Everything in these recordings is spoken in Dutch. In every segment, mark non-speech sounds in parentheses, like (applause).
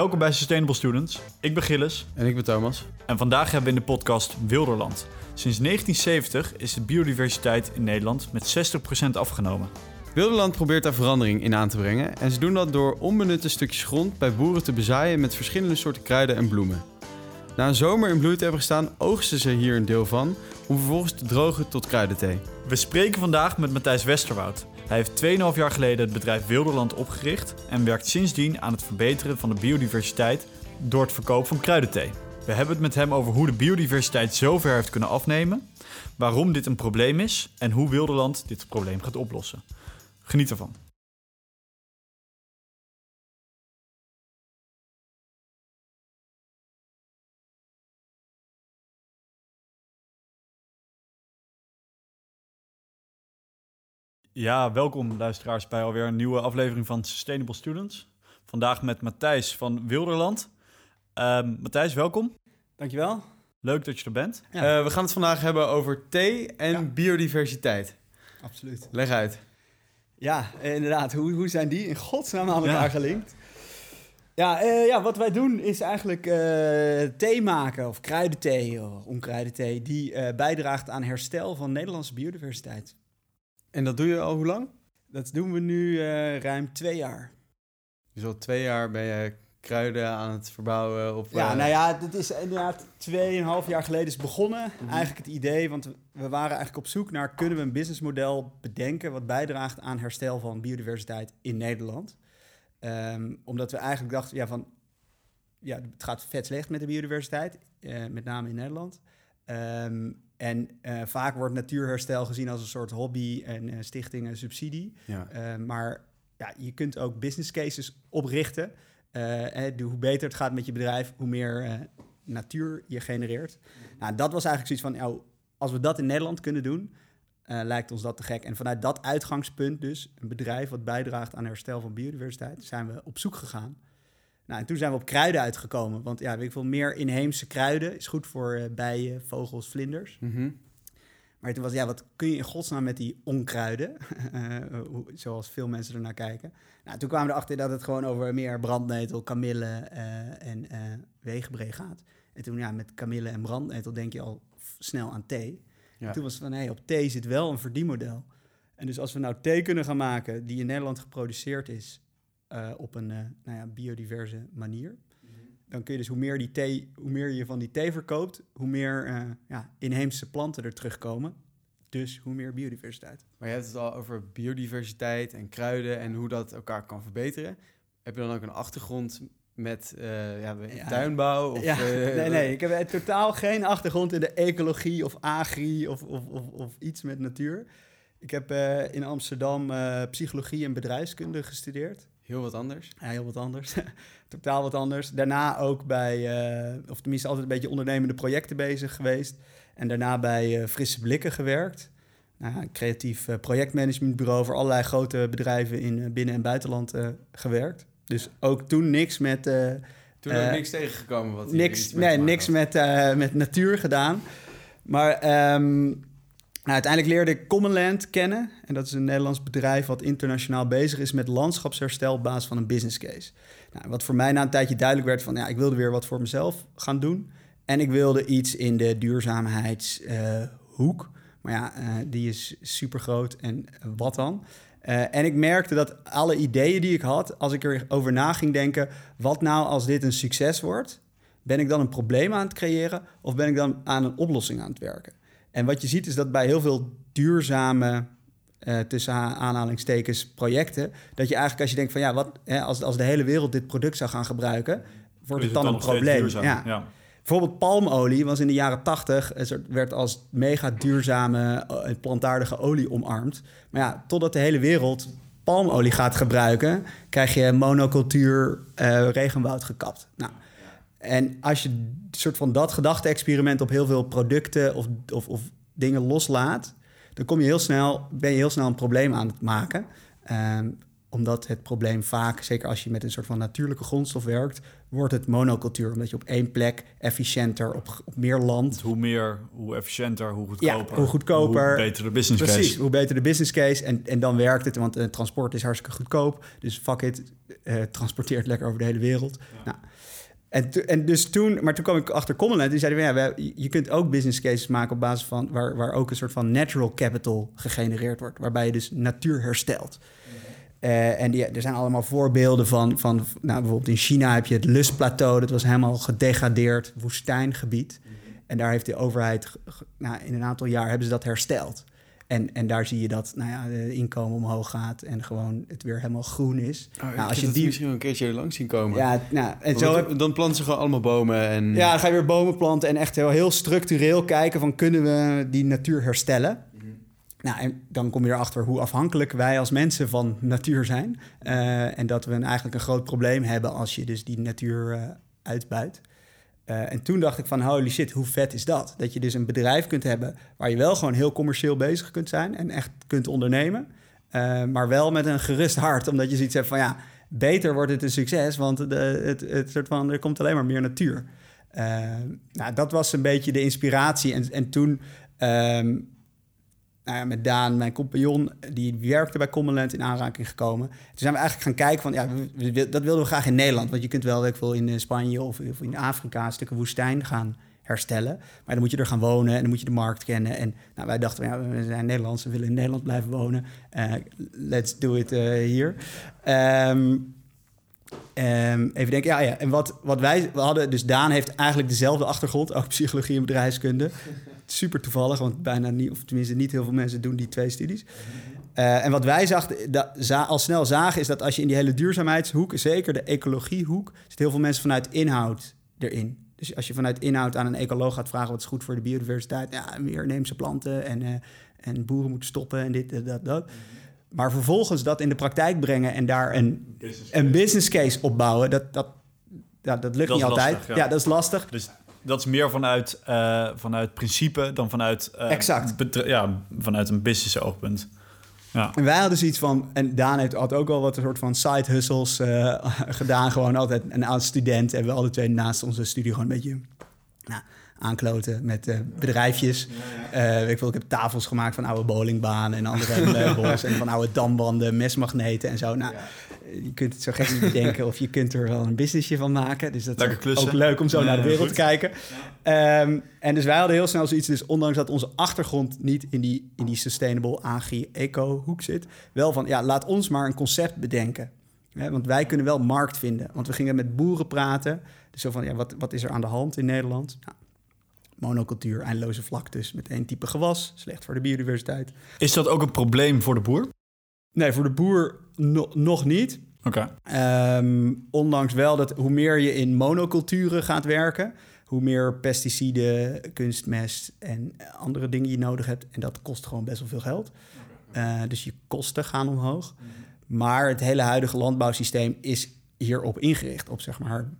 Welkom bij Sustainable Students. Ik ben Gilles En ik ben Thomas. en vandaag hebben we in de podcast Wilderland. Sinds 1970 is de biodiversiteit in Nederland met 60% afgenomen. Wilderland probeert daar verandering in aan te brengen en ze doen dat door onbenutte stukjes grond bij boeren te bezaaien met verschillende soorten kruiden en bloemen. Na een zomer in bloei te hebben gestaan, oogsten ze hier een deel van om vervolgens te drogen tot kruidenthee. We spreken vandaag met Matthijs Westerwoud. Hij heeft 2,5 jaar geleden het bedrijf Wilderland opgericht en werkt sindsdien aan het verbeteren van de biodiversiteit door het verkoop van kruidenthee. We hebben het met hem over hoe de biodiversiteit zo ver heeft kunnen afnemen, waarom dit een probleem is en hoe Wilderland dit probleem gaat oplossen. Geniet ervan. Ja, welkom luisteraars bij alweer een nieuwe aflevering van Sustainable Students. Vandaag met Matthijs van Wilderland. Ehm, Matthijs, welkom. Dankjewel. Leuk dat je er bent. Ja. Eh, we gaan het vandaag hebben over thee en Ja. biodiversiteit. Absoluut. Leg uit. Ja, eh, inderdaad. Hoe, hoe zijn die in godsnaam aan elkaar Ja. gelinkt? Ja, eh, ja, wat wij doen is eigenlijk eh, thee maken, of kruidenthee, of onkruidenthee, die eh, bijdraagt aan herstel van Nederlandse biodiversiteit. En dat doe je al hoe lang? Dat doen we nu eh, ruim twee jaar. Dus al twee jaar ben je kruiden aan het verbouwen op... Ja, eh, nou ja, dit is inderdaad tweeënhalf jaar geleden is begonnen. Mhm. Eigenlijk het idee, want we waren eigenlijk op zoek naar... kunnen we een businessmodel bedenken... wat bijdraagt aan herstel van biodiversiteit in Nederland. Ehm, omdat we eigenlijk dachten, ja, van... Ja, het gaat vet slecht met de biodiversiteit, eh, met name in Nederland. Ehm, en eh, vaak wordt natuurherstel gezien als een soort hobby en eh, stichting en subsidie. Ja. Uh, maar ja, je kunt ook business cases oprichten. Uh, de, hoe beter het gaat met je bedrijf, hoe meer uh, natuur je genereert. Nou, dat was eigenlijk zoiets van, oh, als we dat in Nederland kunnen doen, uh, lijkt ons dat te gek. En vanuit dat uitgangspunt dus, een bedrijf wat bijdraagt aan herstel van biodiversiteit, zijn we op zoek gegaan. Nou, en toen zijn we op kruiden uitgekomen. Want ja, weet ik veel, meer inheemse kruiden is goed voor uh, bijen, vogels, vlinders. Mm -hmm. Maar toen was ja, wat kun je in godsnaam met die onkruiden? (laughs) uh, zoals veel mensen ernaar kijken. Nou, toen kwamen we erachter dat het gewoon over meer brandnetel, kamille uh, en wegenbree gaat. En toen, ja, met kamille en brandnetel denk je al snel aan thee. Ja. En toen was het van, hé, hey, op thee zit wel een verdienmodel. En dus als we nou thee kunnen gaan maken die in Nederland geproduceerd is uh, op een nou ja, biodiverse manier, dan kun je dus hoe meer, die thee, hoe meer je van die thee verkoopt, hoe meer uh, ja, inheemse planten er terugkomen. Dus hoe meer biodiversiteit. Maar je hebt het al over biodiversiteit en kruiden en hoe dat elkaar kan verbeteren. Heb je dan ook een achtergrond met uh, ja, ja. tuinbouw? Of, ja. uh, (laughs) nee, nee, ik heb totaal geen achtergrond in de ecologie of agri of, of, of, of iets met natuur. Ik heb uh, in Amsterdam psychologie en bedrijfskunde gestudeerd. Heel wat anders? Ja, heel wat anders. (laughs) Totaal wat anders. Daarna ook bij, uh, of tenminste altijd een beetje ondernemende projecten bezig geweest. En daarna bij uh, Frisse Blikken gewerkt. Nou, een creatief uh, projectmanagementbureau voor allerlei grote bedrijven in binnen- en buitenland gewerkt. Dus ook toen niks met... toen ook niks tegengekomen wat niks, Nee, niks met, met natuur gedaan. Maar... Um, nou, uiteindelijk leerde ik Commonland kennen. En dat is een Nederlands bedrijf wat internationaal bezig is met landschapsherstel op basis van een business case. Nou, wat voor mij na een tijdje duidelijk werd van ja, ik wilde weer wat voor mezelf gaan doen. En ik wilde iets in de duurzaamheidshoek. Maar ja, uh, die is super groot en wat dan? Uh, en ik merkte dat alle ideeën die ik had, als ik erover na ging denken, wat nou als dit een succes wordt? Ben ik dan een probleem aan het creëren of ben ik dan aan een oplossing aan het werken? En wat je ziet is dat bij heel veel duurzame, uh, tussen aanhalingstekens, projecten, dat je eigenlijk als je denkt van ja, wat, hè, als, als de hele wereld dit product zou gaan gebruiken, wordt het, het dan, dan een probleem. Ja. ja. Bijvoorbeeld palmolie was in de jaren 80, werd als mega duurzame plantaardige olie omarmd. Maar ja, totdat de hele wereld palmolie gaat gebruiken, krijg je monocultuur uh, regenwoud gekapt. Nou, en als je een soort van dat gedachte-experiment op heel veel producten of, of, of, dingen loslaat, dan kom je heel snel, ben je heel snel een probleem aan het maken. Um, omdat het probleem vaak, zeker als je met een soort van natuurlijke grondstof werkt, wordt het monocultuur. Omdat je op één plek efficiënter, op, op meer land. Want hoe meer, hoe efficiënter, hoe Ja, goedkoper. hoe goedkoper. Hoe beter de business Precies, case. hoe beter de business case. En, en dan werkt het, want het transport is hartstikke goedkoop. Dus fuck it, eh, transporteert lekker over de hele wereld. Nou, en, to- en dus toen, maar toen kwam ik achter Commonland. Die zeiden, ja, we, je kunt ook business cases maken op basis van waar, waar ook een soort van natural capital gegenereerd wordt, waarbij je dus natuur herstelt. Eh, en die, er zijn allemaal voorbeelden van, van nou, bijvoorbeeld in China heb je het Lustplateau, dat was helemaal gedegradeerd woestijngebied. En daar heeft de overheid, nou, in een aantal jaar hebben ze dat hersteld. En, en daar zie je dat nou ja, de inkomen omhoog gaat en gewoon het weer helemaal groen is. Oh, nou, als je die, misschien een keertje langs zien komen. ja, nou, en zo heb, dan planten ze gewoon allemaal bomen en... ja, dan ga je weer bomen planten en echt heel, heel structureel kijken van kunnen we die natuur herstellen. Nou, en dan kom je erachter hoe afhankelijk wij als mensen van natuur zijn. Eh, en dat we een, eigenlijk een groot probleem hebben als je dus die natuur eh, uitbuit. Eh, en toen dacht ik van holy shit, hoe vet is dat? Dat je dus een bedrijf kunt hebben waar je wel gewoon heel commercieel bezig kunt zijn en echt kunt ondernemen. Eh, maar wel met een gerust hart, omdat je zoiets hebt van ja, beter wordt het een succes, want de, het, het soort van, er komt alleen maar meer natuur. Eh, nou, dat was een beetje de inspiratie. En, en toen ehm, nou met Daan, mijn compagnon, die werkte bij Commonland in aanraking gekomen. Toen zijn we eigenlijk gaan kijken van, ja, dat wilden we graag in Nederland. Want je kunt wel, ik veel, in eh, Spanje of, of in Afrika stukken woestijn gaan herstellen. Maar dan moet je er gaan wonen en dan moet je de markt kennen. En nou, wij dachten, ja, we zijn Nederlands, we willen in Nederland blijven wonen. Eh, let's do it hier. Ehm, ehm, even denken, ja, ja. En wat, wat wij we hadden, dus Daan heeft eigenlijk dezelfde achtergrond, ook psychologie en bedrijfskunde. Super toevallig, want bijna niet, of tenminste niet heel veel mensen doen die twee studies. Eh, en wat wij zag, dat, za, al snel zagen, is dat als je in die hele duurzaamheidshoek, zeker de ecologiehoek, zitten heel veel mensen vanuit inhoud erin. Dus als je vanuit inhoud aan een ecoloog gaat vragen wat is goed voor de biodiversiteit, ja, meer inheemse planten en, eh, en boeren moeten stoppen en dit dat, dat. Maar vervolgens dat in de praktijk brengen en daar een, een business case opbouwen, dat, dat, ja, dat lukt Dat niet altijd. lastig, ja. ja. dat is lastig. Dus dat is meer vanuit, eh, vanuit principe dan vanuit, eh, Exact. ja, vanuit een business oogpunt. Ja. En wij hadden zoiets van, en Daan heeft, had ook wel wat een soort van side hustles eh, (laughs) gedaan. Gewoon altijd een oud student. En we alle twee naast onze studie gewoon een beetje nou, aankloten met eh, bedrijfjes. Eh, ik, wil, ik heb tafels gemaakt van oude bowlingbanen en andere meubels. en van oude dambanden, mesmagneten en zo. Nou, je kunt het zo gek niet bedenken of je kunt er wel een businessje van maken. Dus dat Lekker is klussen. ook leuk om zo Ja, naar de wereld goed. te kijken. Ehm, en dus wij hadden heel snel zoiets, dus ondanks dat onze achtergrond niet in die, in die sustainable agri-eco-hoek zit, wel van, ja, laat ons maar een concept bedenken. Hè, want wij kunnen wel markt vinden. Want we gingen met boeren praten. Dus zo van, ja, wat, wat is er aan de hand in Nederland? Nou, monocultuur, eindeloze vlaktes met één type gewas. Slecht voor de biodiversiteit. Is dat ook een probleem voor de boer? Nee, voor de boer no- nog niet. Oké. Ehm, ondanks wel dat hoe meer je in monoculturen gaat werken, hoe meer pesticiden, kunstmest en andere dingen je nodig hebt. En dat kost gewoon best wel veel geld. Eh, dus je kosten gaan omhoog. Maar het hele huidige landbouwsysteem is hierop ingericht, op zeg maar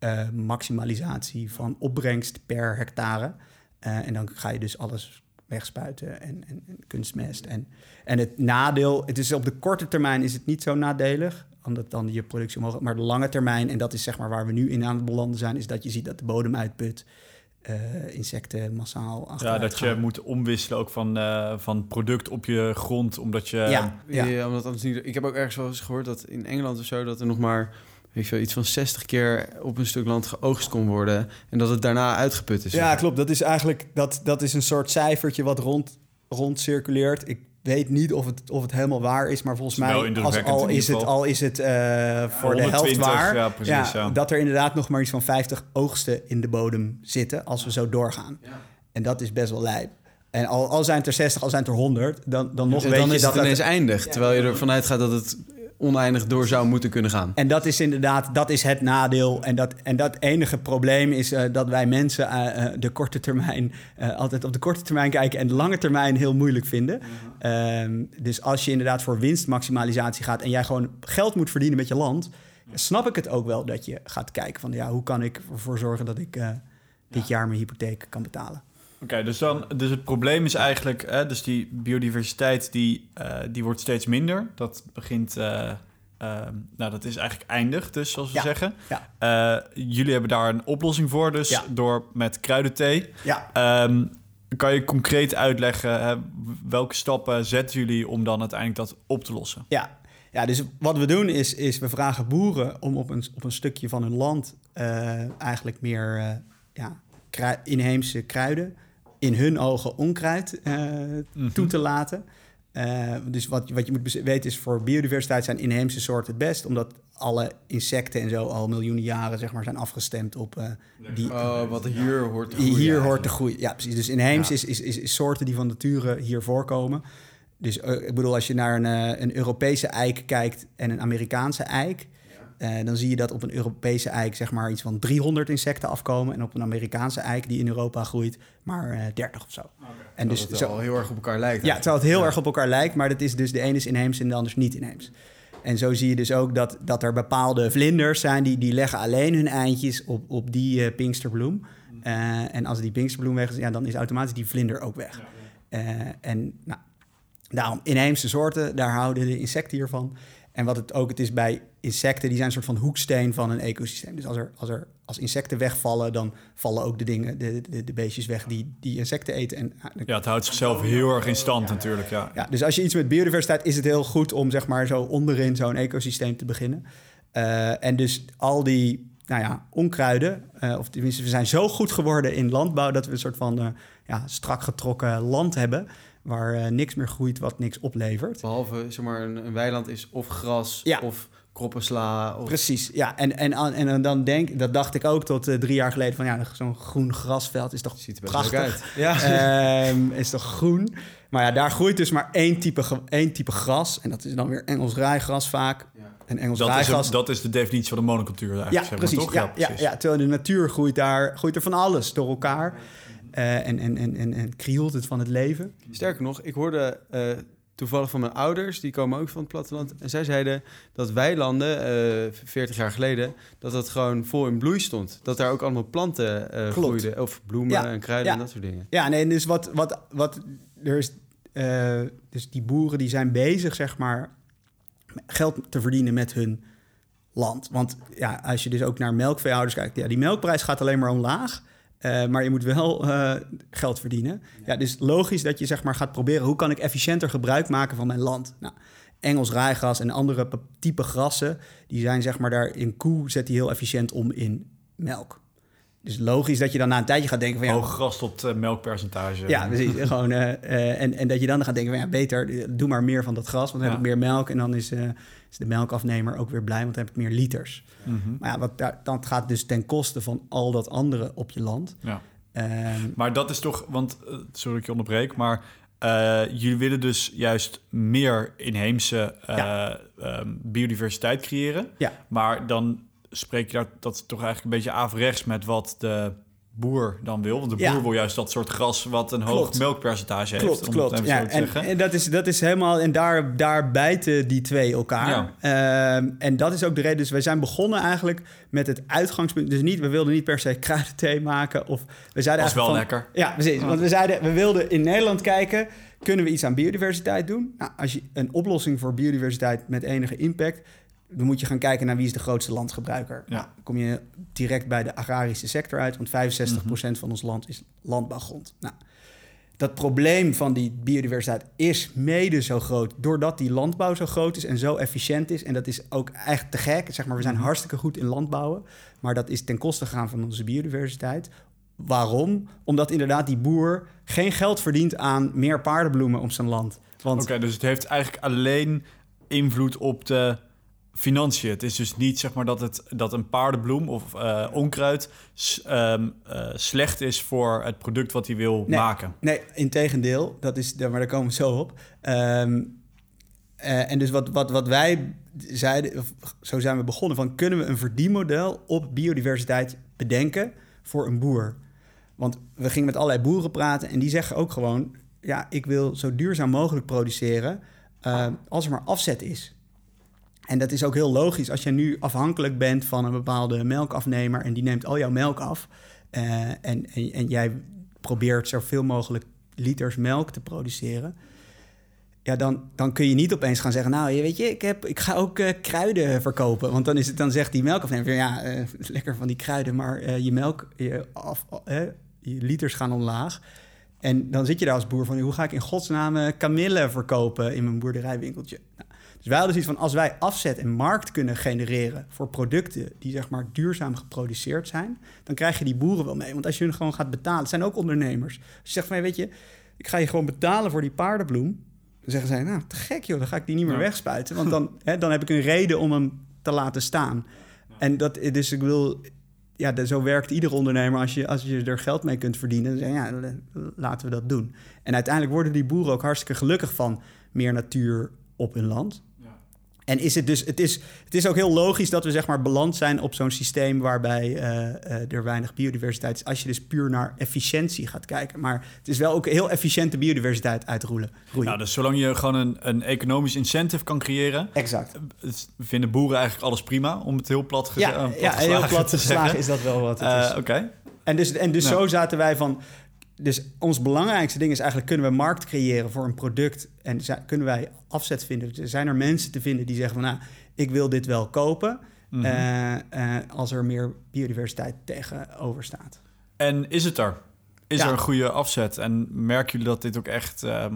eh, maximalisatie van opbrengst per hectare. Eh, en dan ga je dus alles wegspuiten en, en, en kunstmest. En, en het nadeel, het is op de korte termijn is het niet zo nadelig, omdat dan je productie omhoog Maar de lange termijn, en dat is zeg maar waar we nu in aan het belanden zijn, is dat je ziet dat de bodem uitput, eh, insecten massaal Ja, dat je moet omwisselen ook van, eh, van product op je grond, omdat je... Ja, Ja, ja. omdat anders niet, ik heb ook ergens wel eens gehoord dat in Engeland of zo... dat er nog maar weet je wel, iets van 60 keer op een stuk land geoogst kon worden... en dat het daarna uitgeput is. Ja, klopt. Dat is eigenlijk dat, dat is een soort cijfertje wat rond, rond circuleert. Ik weet niet of het, of het helemaal waar is, maar volgens mij, als, al, is het, al is het eh, voor de helft 120, waar. ja, precies, ja. Dat er inderdaad nog maar iets van 50 oogsten in de bodem zitten als we zo doorgaan. En dat is best wel lijp. En al, al zijn het er 60, al zijn het er 100, dan, dan nog En weet dan je is dat het het- ineens eindig. Terwijl je ervan uitgaat dat het oneindig door zou moeten kunnen gaan. En dat is inderdaad, dat is het nadeel. En dat, en dat enige probleem is eh, dat wij mensen eh, eh, de korte termijn altijd op de korte termijn kijken en de lange termijn heel moeilijk vinden. Ehm, dus als je inderdaad voor winstmaximalisatie gaat en jij gewoon geld moet verdienen met je land, snap ik het ook wel dat je gaat kijken van ja, hoe kan ik ervoor zorgen dat ik dit jaar mijn hypotheek kan betalen. Oké, dus, dan, dus het probleem is eigenlijk, hè, dus die biodiversiteit die, eh, die wordt steeds minder. Dat begint, eh, ehm, nou, dat is eigenlijk eindig, dus zoals we Ja, zeggen. ja. Eh, jullie hebben daar een oplossing voor, dus Ja. door met kruidenthee. Ja, Ehm, kan je concreet uitleggen hè, welke stappen zetten jullie om dan uiteindelijk dat op te lossen? Ja. ja, dus wat we doen is, is we vragen boeren om op een, op een stukje van hun land eigenlijk meer ja, krui- inheemse kruiden, in hun ogen onkruid, eh, Mhm. toe te laten. Eh, dus wat, wat je moet weten is voor biodiversiteit zijn inheemse soorten het best, omdat alle insecten en zo al miljoenen jaren zeg maar, zijn afgestemd op eh, die, Oh, wat hier hoort te hier groeien hoort eigenlijk. te groeien. Ja, precies. Dus inheems Ja. is, is, is, is soorten die van nature hier voorkomen. Dus ik bedoel, als je naar een, eh, een Europese eik kijkt en een Amerikaanse eik... eh, dan zie je dat op een Europese eik zeg maar iets van 300 insecten afkomen... en op een Amerikaanse eik die in Europa groeit maar eh 30 of zo. En dus het zo, wel heel erg op elkaar lijkt. ja, terwijl het heel Ja. erg op elkaar lijkt, maar dat is dus de ene is inheems en de ander is niet inheems. En zo zie je dus ook dat, dat er bepaalde vlinders zijn die, die leggen alleen hun eindjes op, op die eh, pinksterbloem. Eh, en als die pinksterbloem weg is, ja, dan is automatisch die vlinder ook weg. Eh, en nou, daarom inheemse soorten, daar houden de insecten hiervan. En wat het ook het is bij insecten, die zijn een soort van hoeksteen van een ecosysteem. Dus als er als, er, als insecten wegvallen, dan vallen ook de dingen, de, de, de beestjes weg die, die insecten eten. En ah, Ja, het houdt zichzelf heel erg in stand natuurlijk, ja. ja, dus als je iets met biodiversiteit is het heel goed om zeg maar zo onderin zo'n ecosysteem te beginnen. Eh, en dus al die nou ja, onkruiden, eh, of tenminste we zijn zo goed geworden in landbouw dat we een soort van eh, ja, strak getrokken land hebben waar eh, niks meer groeit wat niks oplevert. Behalve, zeg maar, een, een weiland is of gras Ja. of kroppensla. Of... Precies, ja. En, en, en, dan denk dat dacht ik ook tot eh, drie jaar geleden van ja, zo'n groen grasveld is toch Ziet er prachtig. uit. Ja. Ehm, is toch groen? Maar ja, daar groeit dus maar één type, één type gras. En dat is dan weer Engels rijgras vaak. En Engels Dat is, rijgras... een- dat is de definitie van de monocultuur eigenlijk, ja, zeg maar, precies. toch? Ja, ja, ja, terwijl in de natuur groeit, daar, groeit er van alles door elkaar. Eh, en, en, en, en, en krioelt het van het leven. Sterker nog, ik hoorde eh, toevallig van mijn ouders, die komen ook van het platteland. En zij zeiden dat weilanden, eh 40 jaar geleden, dat dat gewoon vol in bloei stond. Dat daar ook allemaal planten Klopt. groeiden. Of bloemen Ja, en kruiden ja. en dat soort dingen. Ja, nee, dus wat, wat, wat er is, eh, dus die boeren die zijn bezig, zeg maar, geld te verdienen met hun land. Want ja, als je dus ook naar melkveehouders kijkt, ja, die melkprijs gaat alleen maar omlaag. Eh, maar je moet wel eh, geld verdienen. Ja, dus logisch dat je zeg maar gaat proberen... hoe kan ik efficiënter gebruik maken van mijn land? Nou, Engels rijgras en andere pe- type grassen... die zijn zeg maar daar in koe... zet die heel efficiënt om in melk. Dus logisch dat je dan na een tijdje gaat denken van... ja, Hoog gras tot eh, melkpercentage. ja, precies. (laughs) Gewoon, en, en dat je dan gaat denken van ja, beter, doe maar meer van dat gras, want dan heb ik meer melk en dan is, is de melkafnemer ook weer blij, want dan heb ik meer liters. Mhm. Maar ja, wat daar, dan gaat dus ten koste van al dat andere op je land. ja. Ehm, Maar dat is toch, want, eh, sorry dat ik je onderbreek, maar eh, jullie willen dus juist meer inheemse eh, Ja. ehm, biodiversiteit creëren. Ja. Maar dan spreek je daar, dat toch eigenlijk een beetje averechts met wat de boer dan wil. Want de Ja. boer wil juist dat soort gras wat een hoog Klopt. melkpercentage heeft. klopt, om klopt. Ja, te en en dat, is, dat is helemaal, en daar, daar bijten die twee elkaar. Ehm, en dat is ook de reden, dus wij zijn begonnen eigenlijk met het uitgangspunt. Dus niet, we wilden niet per se kruidenthee maken. Of we zeiden Dat is wel van- lekker. Ja, precies. Want we zeiden, we wilden in Nederland kijken, kunnen we iets aan biodiversiteit doen? Nou, als je een oplossing voor biodiversiteit met enige impact, dan moet je gaan kijken naar wie is de grootste landgebruiker. Ja. Nou, dan kom je direct bij de agrarische sector uit, want 65% van ons land is landbouwgrond. Nou, dat probleem van die biodiversiteit is mede zo groot doordat die landbouw zo groot is en zo efficiënt is. En dat is ook echt te gek. Zeg maar, we zijn hartstikke goed in landbouwen, maar dat is ten koste gegaan van onze biodiversiteit. Waarom? Omdat inderdaad die boer geen geld verdient aan meer paardenbloemen op zijn land. Want Oké, dus het heeft eigenlijk alleen invloed op de financiën. Het is dus niet zeg maar dat, het, dat een paardenbloem of eh, onkruid s- ehm, eh, slecht is voor het product wat hij wil Nee. maken. Nee, integendeel. Dat is, maar daar komen we zo op. Ehm, eh, en dus wat, wat, wat wij zeiden, of zo zijn we begonnen, van kunnen we een verdienmodel op biodiversiteit bedenken voor een boer? Want we gingen met allerlei boeren praten en die zeggen ook gewoon, ja, ik wil zo duurzaam mogelijk produceren eh, als er maar afzet is. En dat is ook heel logisch als je nu afhankelijk bent van een bepaalde melkafnemer en die neemt al jouw melk af. eh, en, en, jij probeert zoveel mogelijk liters melk te produceren. Ja, dan, dan kun je niet opeens gaan zeggen... nou, weet je, ik, heb, ik ga ook eh, kruiden verkopen. Want dan, is het, dan zegt die melkafnemer... ja, eh, (laughs) lekker van die kruiden, maar je melk... Je, af, je liters gaan omlaag. En dan zit je daar als boer van... hoe ga ik in godsnaam kamille verkopen in mijn boerderijwinkeltje? Nou, dus wij hadden zoiets van... als wij afzet en markt kunnen genereren... voor producten die zeg maar duurzaam geproduceerd zijn... dan krijg je die boeren wel mee. Want als je hun gewoon gaat betalen... het zijn ook ondernemers. Als je zegt van, hey, weet je... ik ga je gewoon betalen voor die paardenbloem... Dan zeggen zij, nou, te gek joh, dan ga ik die niet meer Ja. wegspuiten. Want dan, (laughs) hè, dan heb ik een reden om hem te laten staan. En dat, dus ik wil, ja, zo werkt ieder ondernemer. Als je, als je er geld mee kunt verdienen, dan zeg je, ja, laten we dat doen. En uiteindelijk worden die boeren ook hartstikke gelukkig van meer natuur op hun land. En is het dus, het is, het is ook heel logisch dat we zeg maar beland zijn op zo'n systeem waarbij eh, eh, er weinig biodiversiteit is. Als je dus puur naar efficiëntie gaat kijken. Maar het is wel ook heel efficiënte biodiversiteit uitroelen. Nou, dus zolang je gewoon een, een economisch incentive kan creëren, exact. het- vinden boeren eigenlijk alles prima, om het heel plat, Ja, eh, plat ja heel plat te zeggen. is dat wel wat Eh. Oké. En dus, en dus Nou. zo zaten wij van... Dus ons belangrijkste ding is eigenlijk... kunnen we markt creëren voor een product... en kunnen wij afzet vinden? Dus zijn er mensen te vinden die zeggen van... nou, ik wil dit wel kopen... Mhm. eh, eh, als er meer biodiversiteit tegenover staat. En is het er? Is Ja. er een goede afzet? En merken jullie dat dit ook echt... ehm,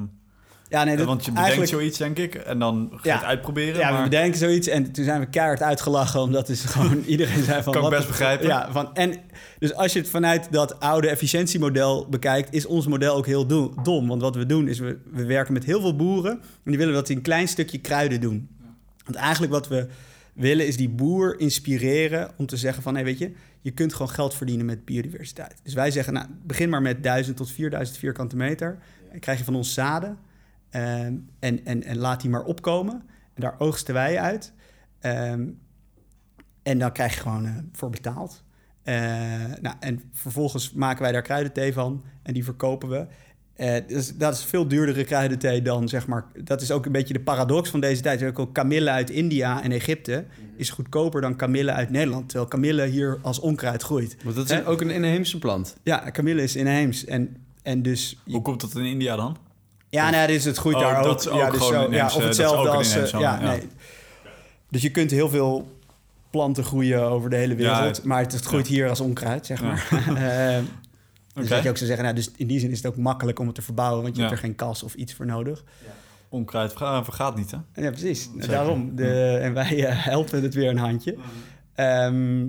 Ja, nee, dat, want je bedenkt eigenlijk, zoiets, denk ik, en dan ga je Ja. het uitproberen. Ja, we maar bedenken zoiets en toen zijn we keihard uitgelachen... omdat dus gewoon (laughs) iedereen zei van... Kan ik wat best begrijpen. Ja, van, en dus als je het vanuit dat oude efficiëntiemodel bekijkt... is ons model ook heel do- dom. Want wat we doen is, we, we werken met heel veel boeren... en die willen dat die een klein stukje kruiden doen. Want eigenlijk wat we willen is die boer inspireren om te zeggen van... hé, weet je, je kunt gewoon geld verdienen met biodiversiteit. Dus wij zeggen, nou, begin maar met 1000 tot 4000 vierkante meter. Dan krijg je van ons zaden ehm, en, en, en laat die maar opkomen. En daar oogsten wij uit. Ehm, en dan krijg je gewoon eh, voor betaald. Eh, nou, en vervolgens maken wij daar kruidenthee van en die verkopen we. Eh, dus dat is veel duurdere kruidenthee dan, zeg maar... Dat is ook een beetje de paradox van deze tijd. Ook al kamille uit India en Egypte is goedkoper dan kamille uit Nederland. Terwijl kamille hier als onkruid groeit. Want dat is ook een inheemse plant. Ja, kamille is inheems. En, en dus... hoe komt dat in India dan? Ja, nee, dus het groeit Oh, daar dat ook. is ook ja, dus gewoon zo, ja, of dat is hetzelfde als... eh, inheemse, ja, nee. Dus je kunt heel veel planten groeien over de hele wereld. Ja, maar het, het groeit hier als onkruid, zeg Ja. maar. (laughs) Eh, dus Oké. dat je ook zou zeggen, nou, dus in die zin is het ook makkelijk om het te verbouwen, want je Ja. hebt er geen kas of iets voor nodig. Onkruid verga- vergaat niet, hè? Ja, precies. Zeker. Daarom. De, en wij eh, helpen het weer een handje. Ehm,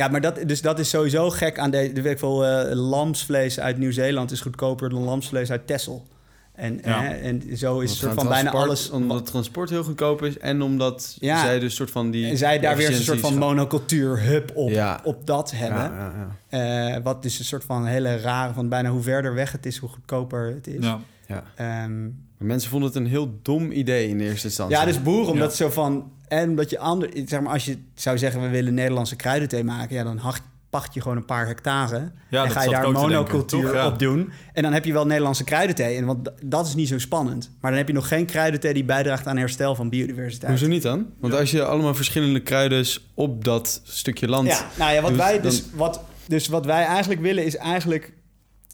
ja, maar dat, dus dat is sowieso gek aan de, de weet ik veel, eh, lamsvlees uit Nieuw-Zeeland is goedkoper dan lamsvlees uit Texel. En, Ja. eh, en zo is Omdat het soort van bijna transport- alles. Omdat het transport heel goedkoop is en omdat Ja. zij dus soort van die... En zij daar weer een soort van monocultuur-hub op, Ja. op dat hebben. Ja, ja, ja. Eh, wat dus een soort van hele rare, van bijna hoe verder weg het is, hoe goedkoper het is. Ja. ja. Ehm, Maar mensen vonden het een heel dom idee in eerste instantie. ja, dus boeren, omdat Ja. zo van... En omdat je ander, zeg maar, als je zou zeggen, we willen Nederlandse kruidenthee maken... ja, dan hacht- pacht je gewoon een paar hectare... Ja, en ga je daar denken, monocultuur toch? Ja. op doen. En dan heb je wel Nederlandse kruidenthee. En want dat is niet zo spannend. Maar dan heb je nog geen kruidenthee die bijdraagt aan herstel van biodiversiteit. Hoezo niet dan? Want als je allemaal verschillende kruiden op dat stukje land... Ja, nou ja, wat Dus wij dan- dus, wat, dus wat wij eigenlijk willen is eigenlijk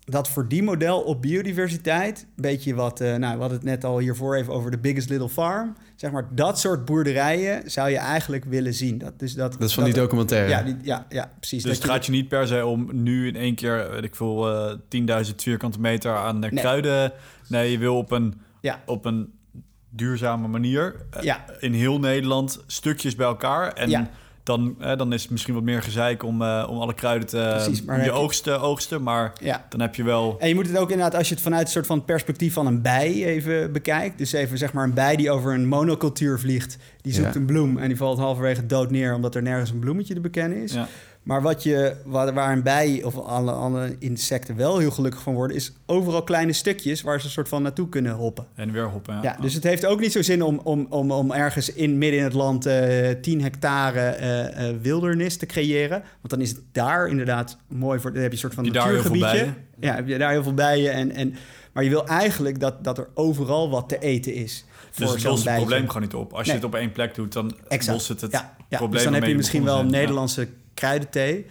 dat verdienmodel op biodiversiteit, een beetje wat, eh, nou, we hadden het net al hiervoor even over de biggest little farm, zeg maar, dat soort boerderijen zou je eigenlijk willen zien. Dat, dus dat, Dat is van die documentaire. Ja, die, ja, ja, precies. Dus dat het gaat je niet per se om nu in één keer, weet ik veel, eh 10.000 vierkante meter aan de Nee. kruiden. Nee, je wil op een, Ja. op een duurzame manier eh, Ja. in heel Nederland stukjes bij elkaar. En Ja. Dan, eh, dan is het misschien wat meer gezeik om, eh, om alle kruiden te Precies, maar dan je oogsten, oogsten. Maar ja. dan heb je wel... En je moet het ook inderdaad, als je het vanuit een soort van perspectief van een bij even bekijkt. Dus even zeg maar een bij die over een monocultuur vliegt. Die zoekt Ja. een bloem en die valt halverwege dood neer omdat er nergens een bloemetje te bekennen is. Ja. Maar wat je, waar, waar een bij of alle, alle insecten wel heel gelukkig van worden, is overal kleine stukjes waar ze een soort van naartoe kunnen hoppen. En weer hoppen. Ja. Ja, dus het heeft ook niet zo zin om, om, om, om ergens in midden in het land eh 10 hectare eh, eh, wildernis te creëren. Want dan is het daar inderdaad mooi voor. Dan heb je een soort van je natuurgebiedje. bijen? Ja, heb je daar heel veel bijen. En, en, maar je wil eigenlijk dat, dat er overal wat te eten is. Voor Dus het zo'n lost het probleem gewoon niet op. Als je het op één plek doet, dan Exact. lost het het ja, ja. probleem Dus dan heb je misschien wel. Nederlandse kruidenthee.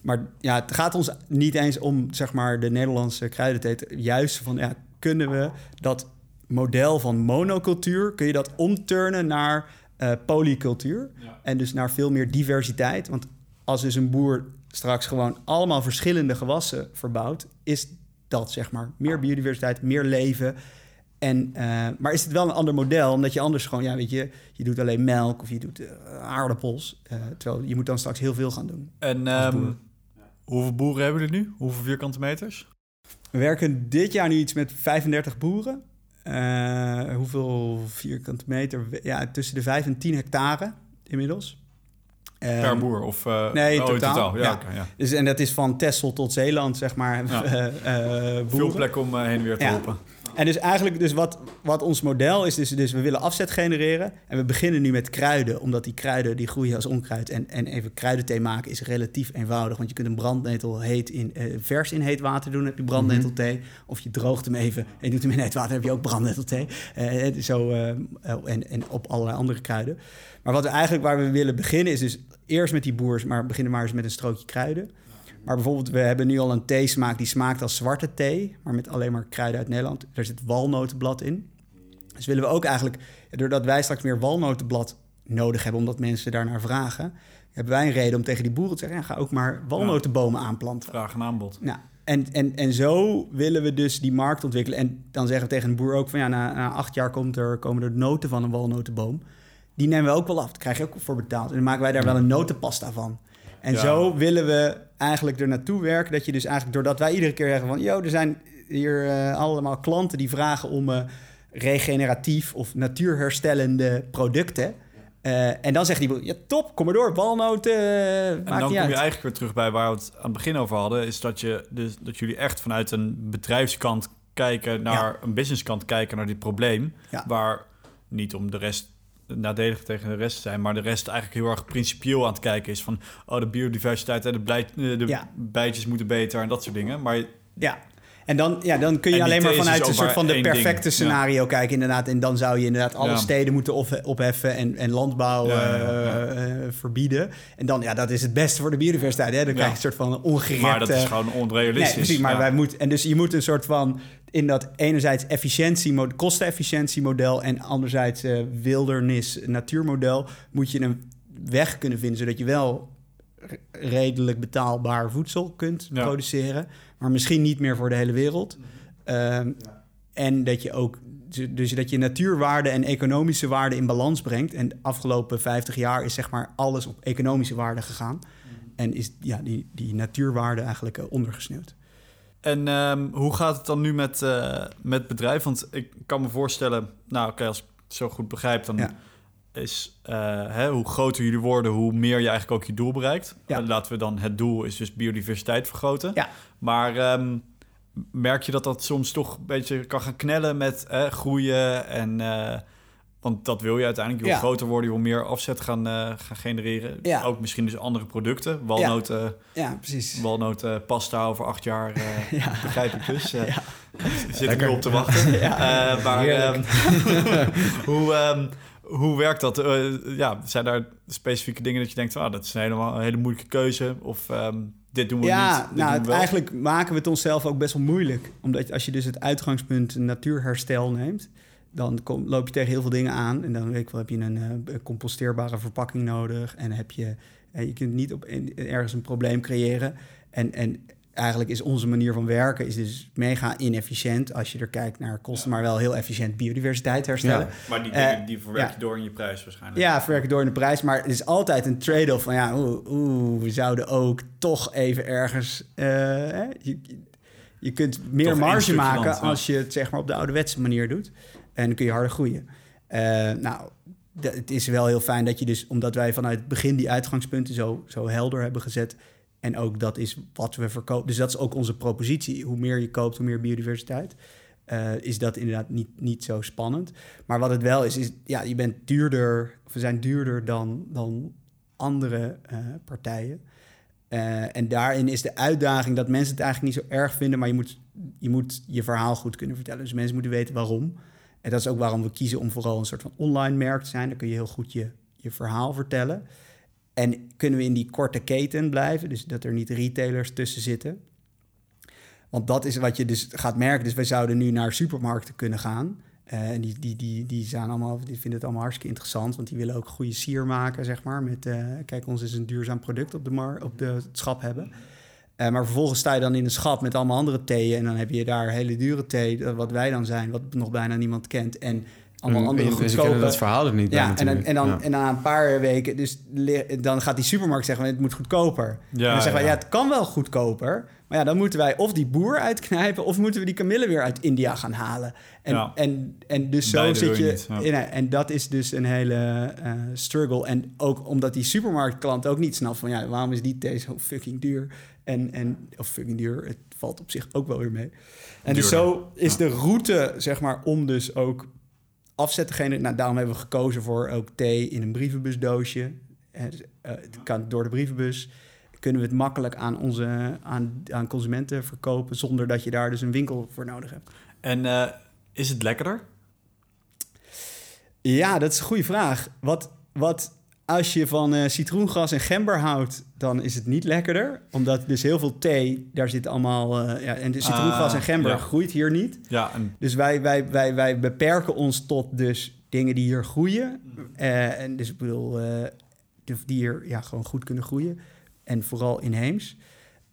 Maar ja, het gaat ons niet eens om zeg maar, de Nederlandse kruidenthee. Juist van, ja, kunnen we dat model van monocultuur kun je dat omturnen naar eh, polycultuur. Ja. En dus naar veel meer diversiteit. Want als dus een boer straks gewoon allemaal verschillende gewassen verbouwt, is dat zeg maar meer biodiversiteit, meer leven. En, eh, maar is het wel een ander model, omdat je anders gewoon, ja, weet je, je doet alleen melk of je doet eh, aardappels. eh, terwijl je moet dan straks heel veel gaan doen. En ehm, hoeveel boeren hebben jullie nu? Hoeveel vierkante meters? We werken dit jaar nu iets met 35 boeren. Hoeveel vierkante meter? Ja, tussen de 5 en 10 hectare inmiddels. per Ehm, boer? Of, eh, nee, oh, totaal, Ja, ja. Dus, en dat is van Texel tot Zeeland, zeg maar. (laughs) Ja. Veel plek om heen en weer te Ja. lopen. En dus eigenlijk, dus wat, wat ons model is, dus, dus we willen afzet genereren. En we beginnen nu met kruiden, omdat die kruiden die groeien als onkruid. En, en even kruidenthee maken is relatief eenvoudig. Want je kunt een brandnetel heet in, eh, vers in heet water doen, heb je brandnetelthee. Of je droogt hem even en je doet hem in heet water, heb je ook brandnetelthee. Eh, zo, eh, en, en op allerlei andere kruiden. Maar wat we eigenlijk waar we willen beginnen is dus eerst met die boers, maar beginnen maar eens met een strookje kruiden. Maar bijvoorbeeld, we hebben nu al een theesmaak die smaakt als zwarte thee, maar met alleen maar kruiden uit Nederland. Er zit walnotenblad in. Dus willen we ook eigenlijk, doordat wij straks meer walnotenblad nodig hebben, omdat mensen daarnaar vragen, hebben wij een reden om tegen die boeren te zeggen: ja, ga ook maar walnotenbomen aanplanten. Vraag en aanbod. Nou, en, en, en zo willen we dus die markt ontwikkelen. En dan zeggen we tegen een boer ook van ja, na, na acht jaar komt er, komen er noten van een walnotenboom. Die nemen we ook wel af. Daar krijg je ook voor betaald. En dan maken wij daar wel een notenpasta van. En Ja. zo willen we eigenlijk er naartoe werken. Dat je dus eigenlijk, doordat wij iedere keer zeggen van... joh, er zijn hier eh, allemaal klanten die vragen om eh, regeneratief of natuurherstellende producten. Eh, en dan zegt die ja top, kom maar door, walnoten, En dan kom uit. je eigenlijk weer terug bij waar we het aan het begin over hadden. Is dat, je, dus, dat jullie echt vanuit een bedrijfskant kijken naar een businesskant kijken naar dit probleem. Ja. Waar niet om de rest nadelig tegen de rest zijn, maar de rest eigenlijk heel erg principieel aan het kijken is van oh de biodiversiteit en de, blij, eh, de Ja. bijtjes moeten beter en dat soort dingen. Maar Ja. En dan, ja, dan kun je alleen maar vanuit een soort van de ding. perfecte Ja. scenario kijken, inderdaad. En dan zou je inderdaad alle Ja. steden moeten op, opheffen en, en landbouw Ja, eh, eh, verbieden. En dan, ja, dat is het beste voor de biodiversiteit. Hè? Dan krijg je een soort van ongerepte... maar dat is gewoon onrealistisch. Nee, precies, maar wij moeten... En dus je moet een soort van... In dat enerzijds efficiëntie, kostenefficiëntiemodel... en anderzijds eh, wildernis, natuurmodel... moet je een weg kunnen vinden... zodat je wel redelijk betaalbaar voedsel kunt Ja. produceren... maar misschien niet meer voor de hele wereld. Ehm, En dat je ook... Dus dat je natuurwaarde en economische waarde in balans brengt. En de afgelopen 50 jaar is zeg maar alles op economische waarde gegaan. En is ja, die, die natuurwaarde eigenlijk eh, ondergesneeuwd. En ehm, hoe gaat het dan nu met, eh met bedrijf? Want ik kan me voorstellen, nou oké, als ik het zo goed begrijp, dan Ja. Is eh, hè, hoe groter jullie worden, hoe meer je eigenlijk ook je doel bereikt. Ja. Laten we dan het doel is dus biodiversiteit vergroten. Ja. Maar ehm, merk je dat dat soms toch een beetje kan gaan knellen met eh, groeien en eh, want dat wil je uiteindelijk. Je wil Ja. groter worden, je wil meer afzet gaan, eh, gaan genereren. Ja. Ook misschien dus andere producten. Walnoten, Ja, precies. walnoten pasta over acht jaar, (laughs) Ja. begrijp ik dus. (laughs) Zit ik nu op te wachten. (laughs) Ja. Maar ehm, hoe, ehm, hoe werkt dat? Eh, ja, zijn daar specifieke dingen dat je denkt... Ah, dat is een hele, een hele moeilijke keuze? Of ehm, dit doen we Ja, niet, dit nou, we eigenlijk maken we het onszelf ook best wel moeilijk. Omdat als je dus het uitgangspunt natuurherstel neemt, dan kom, loop je tegen heel veel dingen aan. En dan weet ik wel, heb je een eh, composteerbare verpakking nodig. En heb je, eh, je kunt niet op in- ergens een probleem creëren. En, en eigenlijk is onze manier van werken is dus mega inefficiënt als je er kijkt naar kosten, maar wel heel efficiënt biodiversiteit herstellen. Ja. Maar die Eh, dingen die verwerk je ja. door in je prijs waarschijnlijk. Ja, verwerken door in de prijs. Maar het is altijd een trade-off van ja, oeh, oeh, we zouden ook toch even ergens. eh, je, je kunt meer Toch marge maken land, als je het zeg maar op de ouderwetse manier doet. En dan kun je harder groeien. Eh, nou, het is wel heel fijn dat je dus, omdat wij vanuit het begin die uitgangspunten zo, zo helder hebben gezet. En ook dat is wat we verkopen. Dus dat is ook onze propositie. Hoe meer je koopt, hoe meer biodiversiteit. Eh, is dat inderdaad niet, niet zo spannend. Maar wat het wel is, is ja, je bent duurder, we zijn duurder dan, dan andere eh, partijen. Eh, en daarin is de uitdaging dat mensen het eigenlijk niet zo erg vinden, maar je moet, je moet je verhaal goed kunnen vertellen. Dus mensen moeten weten waarom. En dat is ook waarom we kiezen om vooral een soort van online merk te zijn. Dan kun je heel goed je, je verhaal vertellen. En kunnen we in die korte keten blijven, dus dat er niet retailers tussen zitten. Want dat is wat je dus gaat merken. Dus wij zouden nu naar supermarkten kunnen gaan. Eh, en die, die, die, die, zijn allemaal, die vinden het allemaal hartstikke interessant, want die willen ook goede sier maken, zeg maar. Met, eh, kijk, ons is een duurzaam product op, de mar op de, het schap hebben. Eh, maar vervolgens sta je dan in een schap met allemaal andere theeën. En dan heb je daar hele dure thee, wat wij dan zijn, wat nog bijna niemand kent. En allemaal En- andere Ze kennen dat verhaal ook niet. bij Ja, en dan, en, dan, Ja. en na een paar weken, dus dan gaat die supermarkt zeggen: het moet goedkoper. en dan zeggen wij: ja, het kan wel goedkoper. Maar ja, dan moeten wij of die boer uitknijpen, of moeten we die kamille weer uit India gaan halen. En, Ja. en, en dus zo Beide zit je. ja. in, en dat is dus een hele eh, struggle. En ook omdat die supermarktklant ook niet snapt van ja, waarom is die thee zo fucking duur? En, en of fucking duur, het valt op zich ook wel weer mee. En dus zo is de route, zeg maar, om dus ook afzet te genereren. Nou, daarom hebben we gekozen voor ook thee in een brievenbusdoosje. Dus, eh, Het kan door de brievenbus. Kunnen we het makkelijk aan onze aan, aan consumenten verkopen zonder dat je daar dus een winkel voor nodig hebt? En eh, is het lekkerder? Ja, dat is een goede vraag. Wat, wat als je van eh, citroengras en gember houdt, dan is het niet lekkerder. Omdat dus heel veel thee, daar zit allemaal... eh, ja, en de citroengras Ah, en gember ja. groeit hier niet. Ja, en Dus wij, wij, wij, wij beperken ons tot dus dingen die hier groeien. Eh, en dus ik bedoel, die hier ja, gewoon goed kunnen groeien. En vooral inheems.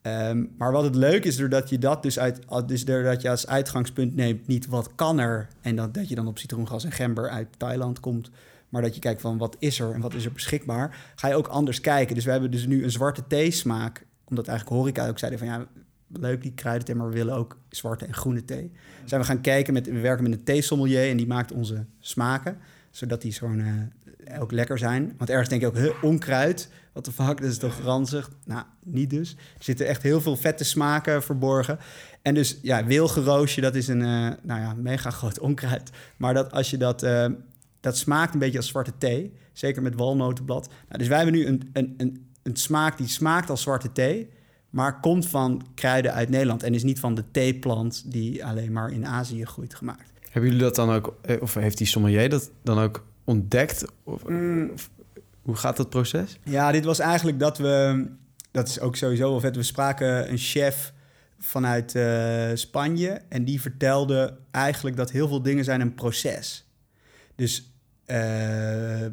Ehm, maar wat het leuk is, doordat je dat dus, uit, dus doordat je als uitgangspunt neemt, niet wat kan er. En dat, dat je dan op citroengas en gember uit Thailand komt. Maar dat je kijkt van wat is er en wat is er beschikbaar. Ga je ook anders kijken. Dus we hebben dus nu een zwarte theesmaak. Omdat eigenlijk horeca ook zeiden van ja, leuk die kruidenthee, maar we willen ook zwarte en groene thee. Zijn we gaan kijken met, we werken met een theesommelier en die maakt onze smaken. Zodat die zo'n eh, ook lekker zijn. Want ergens denk je ook, huh, onkruid, wat de fuck, dat is toch ranzig? Nou, niet dus. Er zitten echt heel veel vette smaken verborgen. En dus, ja, wilgeroosje, dat is een, eh, nou ja, mega groot onkruid. Maar dat als je dat, eh, dat smaakt een beetje als zwarte thee. Zeker met walnotenblad. Nou, dus wij hebben nu een, een, een, een smaak die smaakt als zwarte thee. Maar komt van kruiden uit Nederland. En is niet van de theeplant die alleen maar in Azië groeit gemaakt. Hebben jullie dat dan ook, eh, of heeft die sommelier dat dan ook ontdekt? Of, of- hoe gaat dat proces? Ja, dit was eigenlijk dat we... Dat is ook sowieso wel vet. We spraken een chef vanuit eh, Spanje. En die vertelde eigenlijk dat heel veel dingen zijn een proces. Dus eh,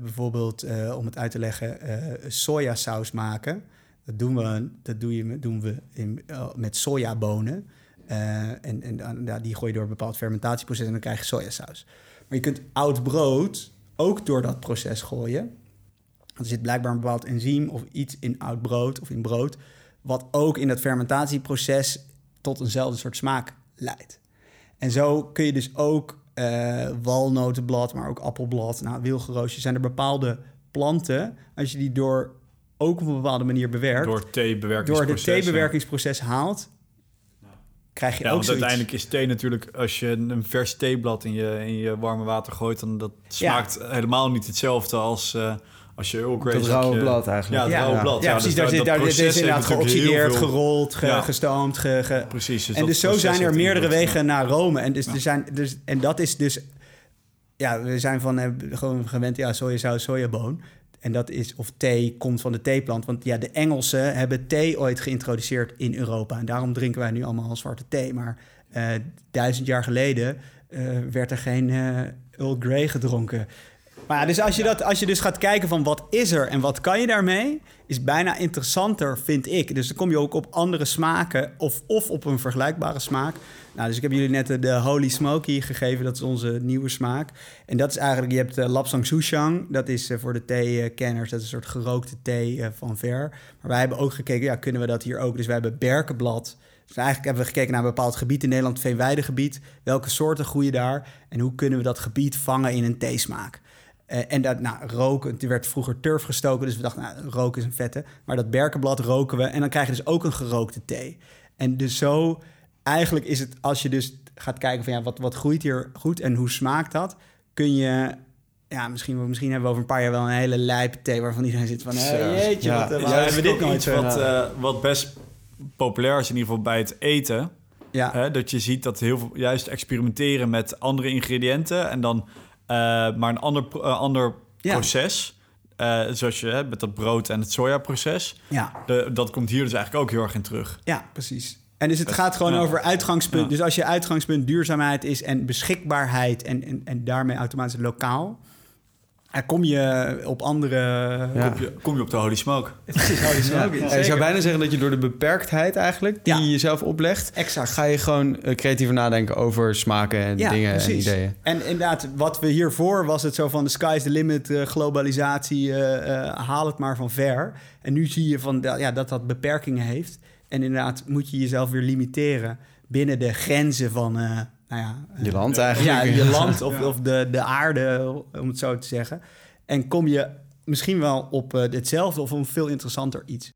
bijvoorbeeld, eh, om het uit te leggen, eh sojasaus maken. Dat doen we, dat doe je, doen we in, eh, met sojabonen. Eh, en en die gooi je door een bepaald fermentatieproces en dan krijg je sojasaus. Maar je kunt oud brood ook door dat proces gooien. Er zit blijkbaar een bepaald enzym of iets in oud brood of in brood... wat ook in dat fermentatieproces tot eenzelfde soort smaak leidt. En zo kun je dus ook eh, walnotenblad, maar ook appelblad, nou, wilgeroosje... zijn er bepaalde planten, als je die door ook op een bepaalde manier bewerkt... door het door theebewerkingsproces. het theebewerkingsproces haalt, krijg je Ja, ook want uiteindelijk is thee natuurlijk... als je een vers theeblad in je, in je warme water gooit... dan dat smaakt helemaal niet hetzelfde als... eh, als je Earl Grey Dat zak rauwe je- blad eigenlijk. Ja, het Ja, rauwe ja. blad. Ja, Ja, precies. dus Daar dat- zit, daar, dit is inderdaad geoxideerd, gerold, ge- Ja. gestoomd. Ge, ge- Precies. Dus en dus zo zijn er meerdere wegen naar Rome. En, dus, Ja. er zijn, dus, en dat is dus... Ja, we zijn van eh, gewoon gewend, ja, sojasaus, sojaboon. En dat is, of thee komt van de theeplant. Want ja, de Engelsen hebben thee ooit geïntroduceerd in Europa. En daarom drinken wij nu allemaal zwarte thee. Maar eh, duizend jaar geleden eh, werd er geen eh Earl Grey gedronken. Maar ja, dus als je, dat, als je dus gaat kijken van wat is er en wat kan je daarmee, is bijna interessanter, vind ik. Dus dan kom je ook op andere smaken of, of op een vergelijkbare smaak. Nou, dus ik heb jullie net de, de Holy Smoky gegeven, dat is onze nieuwe smaak. En dat is eigenlijk, je hebt uh, Lapsang Souchang, dat is eh, voor de thee-kenners, dat is een soort gerookte thee eh, van ver. Maar wij hebben ook gekeken, ja, kunnen we dat hier ook? Dus wij hebben berkenblad. Dus eigenlijk hebben we gekeken naar een bepaald gebied in Nederland, Veenweidegebied. Welke soorten groeien daar en hoe kunnen we dat gebied vangen in een theesmaak? Uh, en dat, nou, roken, er werd vroeger turf gestoken, dus we dachten, nou, roken is een vette. Maar dat berkenblad roken we en dan krijg je dus ook een gerookte thee. En dus zo, eigenlijk is het, als je dus gaat kijken van, ja, wat, wat groeit hier goed en hoe smaakt dat? Kun je, ja, misschien, misschien hebben we over een paar jaar wel een hele lijpe thee waarvan iedereen zit van, hey, jeetje, ja, wat, uh, ja, hebben we dit nooit iets zo? wat, uh, wat best populair is in ieder geval bij het eten. Ja. Hè, dat je ziet dat heel veel juist experimenteren met andere ingrediënten en dan maar een ander, uh, ander Ja. proces. Uh, zoals je hè, met dat brood en het sojaproces. Ja. De, dat komt hier dus eigenlijk ook heel erg in terug. Ja, precies. En dus het Het- gaat gewoon ja. over uitgangspunt. Ja. Dus als je uitgangspunt duurzaamheid is en beschikbaarheid en, en, en daarmee automatisch lokaal, dan kom je op andere. Ja. Kom, je, kom je op de holy smoke. (laughs) Het is holy smoke, Ja, je zeker. zou bijna zeggen dat je door de beperktheid eigenlijk, die Ja. je jezelf oplegt, Exact. ga je gewoon eh, creatiever nadenken over smaken en Ja, dingen precies. en ideeën. En inderdaad, wat we hiervoor was het zo van de sky's the limit, eh, globalisatie, eh, eh, haal het maar van ver. En nu zie je van, dat- ja, dat dat beperkingen heeft. En inderdaad moet je jezelf weer limiteren binnen de grenzen van, eh, nou ja... eh, Je land eigenlijk. Ja, je (laughs) land of, Ja. of de, de aarde, om het zo te zeggen. En kom je misschien wel op eh, hetzelfde of een veel interessanter iets.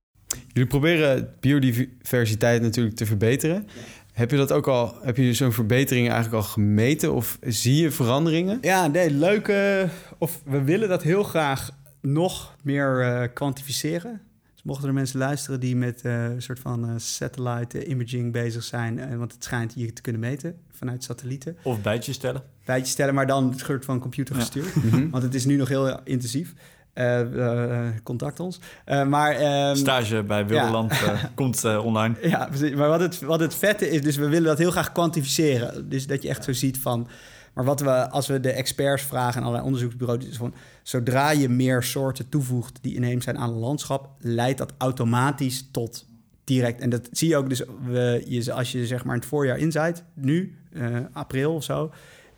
Jullie proberen biodiversiteit natuurlijk te verbeteren. Heb je dat ook al, heb je zo'n verbetering eigenlijk al gemeten of zie je veranderingen? Ja, nee, leuke. Of we willen dat heel graag nog meer eh, kwantificeren. Dus mochten er mensen luisteren die met eh, een soort van eh, satellite imaging bezig zijn, eh, want het schijnt hier te kunnen meten vanuit satellieten. Of bijtjes stellen. Bijtjes stellen, maar dan het soort van computer gestuurd. Mhm. (laughs) Want het is nu nog heel intensief. Contact ons. Eh, maar ehm, Stage bij Wilderland (laughs) komt eh, online. ja, precies. Maar wat het, wat het vette is, dus we willen dat heel graag kwantificeren. Dus dat je echt zo ziet van. Maar wat we, als we de experts vragen en allerlei onderzoeksbureaus, is van zodra je meer soorten toevoegt die inheems zijn aan een landschap, leidt dat automatisch tot direct. En dat zie je ook dus als je zeg maar in het voorjaar inzaait, nu, eh, april of zo.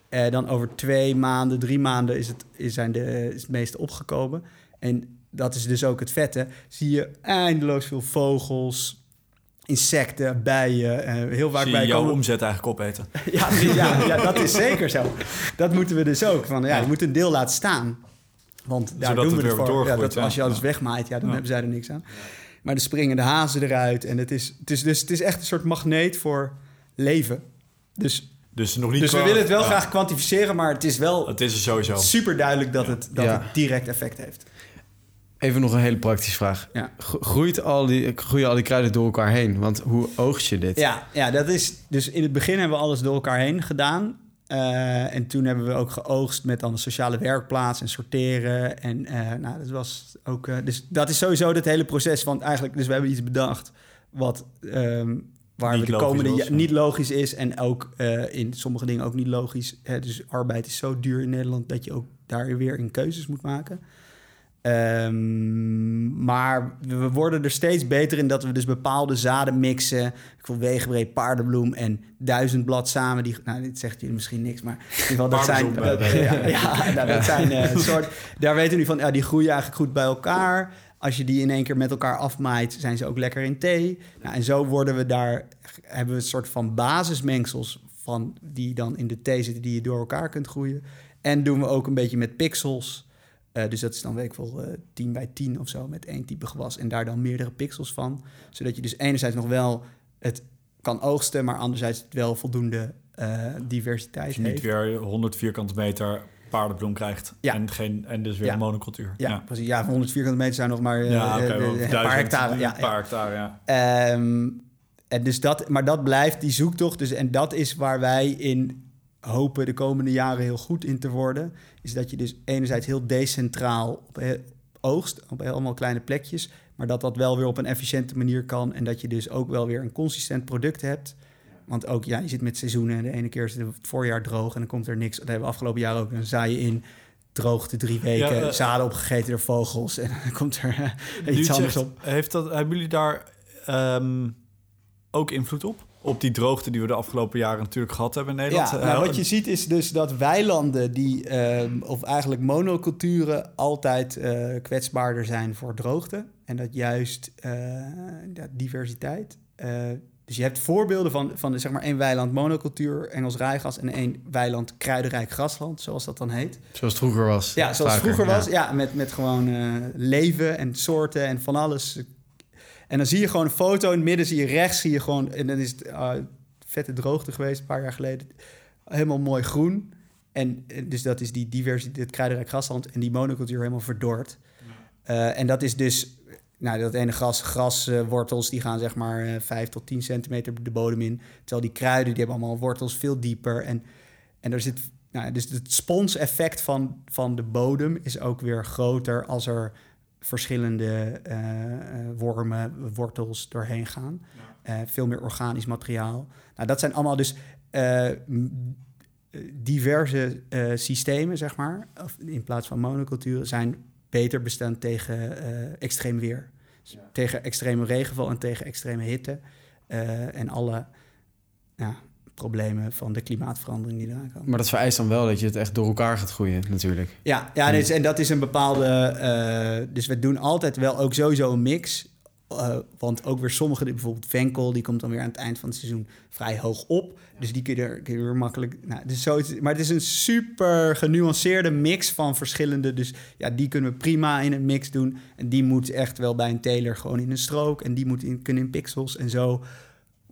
eh, dan over twee maanden, drie maanden is het, is zijn de, is het meeste opgekomen. En dat is dus ook het vette. Zie je eindeloos veel vogels, insecten, bijen. eh, heel vaak Zie bij je jouw komen. omzet eigenlijk opeten. (laughs) Ja, ja, ja, dat is zeker zo. Dat moeten we dus ook. Van, ja, je moet een deel laten staan. Want daar Zodat doen we het voor. Ja, dat, als je alles Ja. wegmaait, ja, dan Ja. hebben zij er niks aan. Maar er springen de hazen eruit. En het is, het is, dus, het is echt een soort magneet voor leven. Dus, Dus nog niet dus we willen het wel ja, graag kwantificeren, maar het is wel Het is er sowieso. super duidelijk dat, het, dat Ja. het direct effect heeft. Even nog een hele praktische vraag. Ja. Gro- Groeit al die, groeien al die kruiden door elkaar heen? Want hoe oogst je dit? Ja, ja, dat is. Dus in het begin hebben we alles door elkaar heen gedaan. Eh, en toen hebben we ook geoogst met dan een sociale werkplaats en sorteren. En eh, nou, dat was ook. eh, dus dat is sowieso het hele proces. Want eigenlijk, dus we hebben iets bedacht wat. ehm, waar Niet we de komende was, niet logisch is. En ook eh, in sommige dingen ook niet logisch. Hè, dus arbeid is zo duur in Nederland dat je ook daar weer in keuzes moet maken. Ehm, maar we worden er steeds beter in dat we dus bepaalde zaden mixen. Ik wil wegenbreed paardenbloem en duizendblad samen. Die, nou, dit zegt jullie misschien niks, maar in ieder geval dat zijn... Ja, ja, nou, dat zijn eh, een (laughs) soort... Daar weten we nu van, ja, die groeien eigenlijk goed bij elkaar. Als je die in één keer met elkaar afmaait, zijn ze ook lekker in thee. Nou, en zo worden we daar, hebben we een soort van basismengsels van die dan in de thee zitten, die je door elkaar kunt groeien. En doen we ook een beetje met pixels. Eh, dus dat is dan weet ik wel eh 10 bij 10 of zo met één type gewas. En daar dan meerdere pixels van. Zodat je dus enerzijds nog wel het kan oogsten, maar anderzijds het wel voldoende eh, diversiteit Dat je niet weer 100 vierkante meter paardenbloem krijgt. Ja. En, geen, en dus weer Ja. monocultuur. Ja, precies. Ja, 100 vierkante meter zijn nog maar eh, ja eh, een paar hectare. Ja, Een paar hectare, ja. Ehm, en dus dat, maar dat blijft die zoektocht. Dus, en dat is waar wij in hopen de komende jaren heel goed in te worden. Is dat je dus enerzijds heel decentraal op he- oogst, op allemaal kleine plekjes. Maar dat dat wel weer op een efficiënte manier kan. En dat je dus ook wel weer een consistent product hebt. Want ook, ja, je zit met seizoenen. En de ene keer is het voorjaar droog en dan komt er niks. Dat hebben we afgelopen jaar ook. Dan zaai je in, droogte drie weken, Ja, eh, zaden opgegeten door vogels. En dan komt er eh, (laughs) iets anders zegt, op. Heeft dat, hebben jullie daar ehm, ook invloed op? Op die droogte die we de afgelopen jaren natuurlijk gehad hebben in Nederland? Ja, Eh, nou, wat je ziet is dus dat weilanden die, ehm, of eigenlijk monoculturen, altijd eh, kwetsbaarder zijn voor droogte. En dat juist eh, ja, diversiteit. eh, dus je hebt voorbeelden van, van zeg maar één weiland monocultuur, Engels rijgas, en één weiland kruidenrijk grasland, zoals dat dan heet. Zoals het vroeger was. Ja, zoals Vaker, vroeger ja. was. Ja, met, met gewoon eh, leven en soorten en van alles. En dan zie je gewoon een foto. In het midden zie je rechts, zie je gewoon... En dan is het eh, vette droogte geweest, een paar jaar geleden. Helemaal mooi groen. En dus dat is die diversiteit, het kruidenrijk grasland... en die monocultuur helemaal verdord. Eh, en dat is dus... Nou, dat ene gras, graswortels, die gaan zeg maar eh 5 tot 10 centimeter de bodem in. Terwijl die kruiden, die hebben allemaal wortels veel dieper. En, en er zit... Nou, dus het sponseffect van, van de bodem is ook weer groter als er verschillende eh, wormen, wortels doorheen gaan. Eh, veel meer organisch materiaal. Nou, dat zijn allemaal dus diverse systemen, zeg maar. Of in plaats van monoculturen zijn beter bestand tegen extreem weer. Dus Tegen extreme regenval en tegen extreme hitte. en alle ja, problemen van de klimaatverandering die eraan komen. Maar dat vereist dan wel dat je het echt door elkaar gaat groeien, natuurlijk. Ja, ja dus, en dat is een bepaalde. eh, dus we doen altijd wel ook sowieso een mix. Eh, want ook weer sommige, bijvoorbeeld Venkel, die komt dan weer aan het eind van het seizoen vrij hoog op. Dus die kun je er, kun je weer makkelijk. Nou, dus zoiets, maar het is een super genuanceerde mix van verschillende. Dus ja, die kunnen we prima in een mix doen. En die moet echt wel bij een teler gewoon in een strook. En die moet in, kunnen in pixels. En zo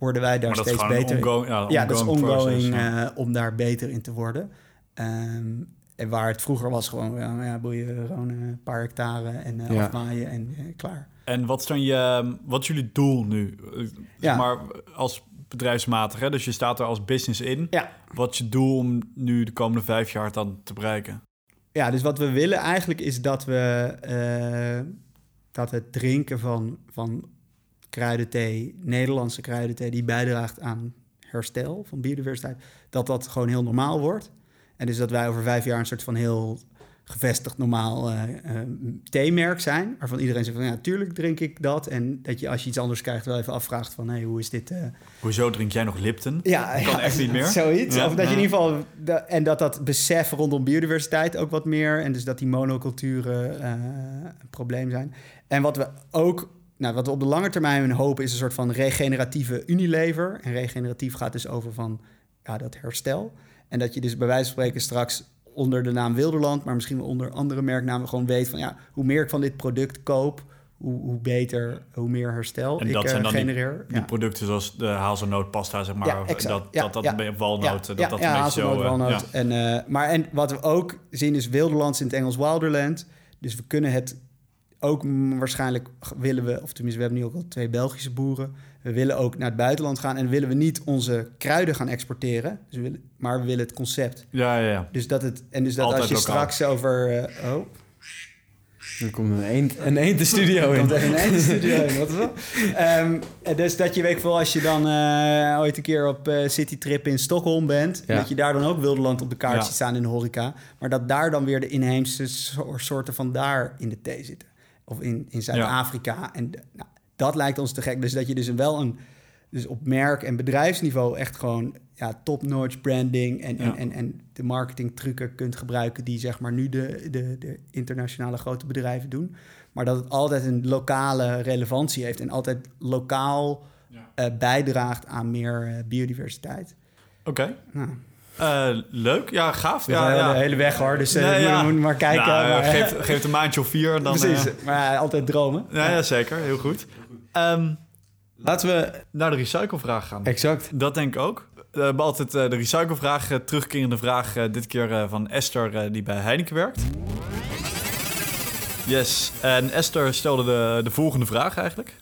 worden wij daar Maar dat is steeds beter in. ongoing, ja, Ja, dat is ongoing ongoing process, ja. eh, om daar beter in te worden. Ehm, en waar het vroeger was gewoon, ja, ja boeien, gewoon eh, een paar hectare en Ja. afmaaien en klaar. En wat is dan je, wat is jullie doel nu? Zeg Ja. Maar als bedrijfsmatig, hè? dus je staat er als business in. Ja. Wat is je doel om nu de komende vijf jaar dan te bereiken? Ja, dus wat we willen eigenlijk is dat we eh, dat het drinken van, van kruidenthee, Nederlandse kruidenthee, die bijdraagt aan herstel van biodiversiteit, dat dat gewoon heel normaal wordt. En dus dat wij over vijf jaar een soort van heel gevestigd normaal eh, eh, theemerk zijn, waarvan iedereen zegt van ja, tuurlijk drink ik dat. En dat je als je iets anders krijgt wel even afvraagt van hé, hey, hoe is dit? eh, Hoezo drink jij nog Lipton? ja, kan echt niet meer. Zoiets. Ja. Of dat je in ieder geval. en dat dat besef rondom biodiversiteit ook wat meer. En dus dat die monoculturen een probleem zijn. En wat we ook. Nou, wat we op de lange termijn hopen is een soort van regeneratieve Unilever. En regeneratief gaat dus over van ja, dat herstel. En dat je dus bij wijze van spreken straks onder de naam Wilderland, maar misschien wel onder andere merknamen gewoon weet van ja, hoe meer ik van dit product koop, hoe, hoe beter, hoe meer herstel En ik dat eh, zijn dan die- genereer. Die Ja. producten zoals de hazelnootpasta, zeg maar. Ja, exact. Dat Ja, dat, dat ja. walnoten, dat dat ja, een beetje zo... walnoot. En, maar en wat we ook zien is wilderlands in het Engels wilderland. Dus we kunnen het ook waarschijnlijk willen we, of tenminste we hebben nu ook al twee Belgische boeren. We willen ook naar het buitenland gaan en willen we niet onze kruiden gaan exporteren. Dus we willen, maar we willen het concept. Ja, ja, ja. Dus dat het en dus dat Altijd als je lokaal. straks over uh, oh Er komt een eend, een eend de studio in. een einde studio in, wat is dat? Ehm, en dus dat je weet wel als je dan eh, ooit een keer op eh citytrip in Stockholm bent, Ja. dat je daar dan ook Wilderland op de kaart Ja. ziet staan in de horeca, maar dat daar dan weer de inheemse so- soorten van daar in de thee zitten. Of in, in Zuid-Afrika. En nou, dat lijkt ons te gek. Dus dat je dus wel een, dus op merk- en bedrijfsniveau echt gewoon ja, top-notch branding en, Ja. en, en, en de marketingtrucken kunt gebruiken die zeg maar nu de, de, de internationale grote bedrijven doen. Maar dat het altijd een lokale relevantie heeft en altijd lokaal eh, bijdraagt aan meer eh, biodiversiteit. Oké. Nou, Eh, leuk. Ja, gaaf. we Ja, ja. de hele weg hoor, dus Nee, ja. moeten maar kijken. Nou, maar, geef, geef het een maandje of vier. Dan, precies, eh, maar altijd dromen. ja, ja, zeker. Heel goed. Ehm, Laten we... naar de recyclevraag gaan. Exact. Dat denk ik ook. We hebben altijd de recyclevraag, terugkerende vraag, dit keer van Esther, die bij Heineken werkt. Yes, en Esther stelde de, de volgende vraag eigenlijk.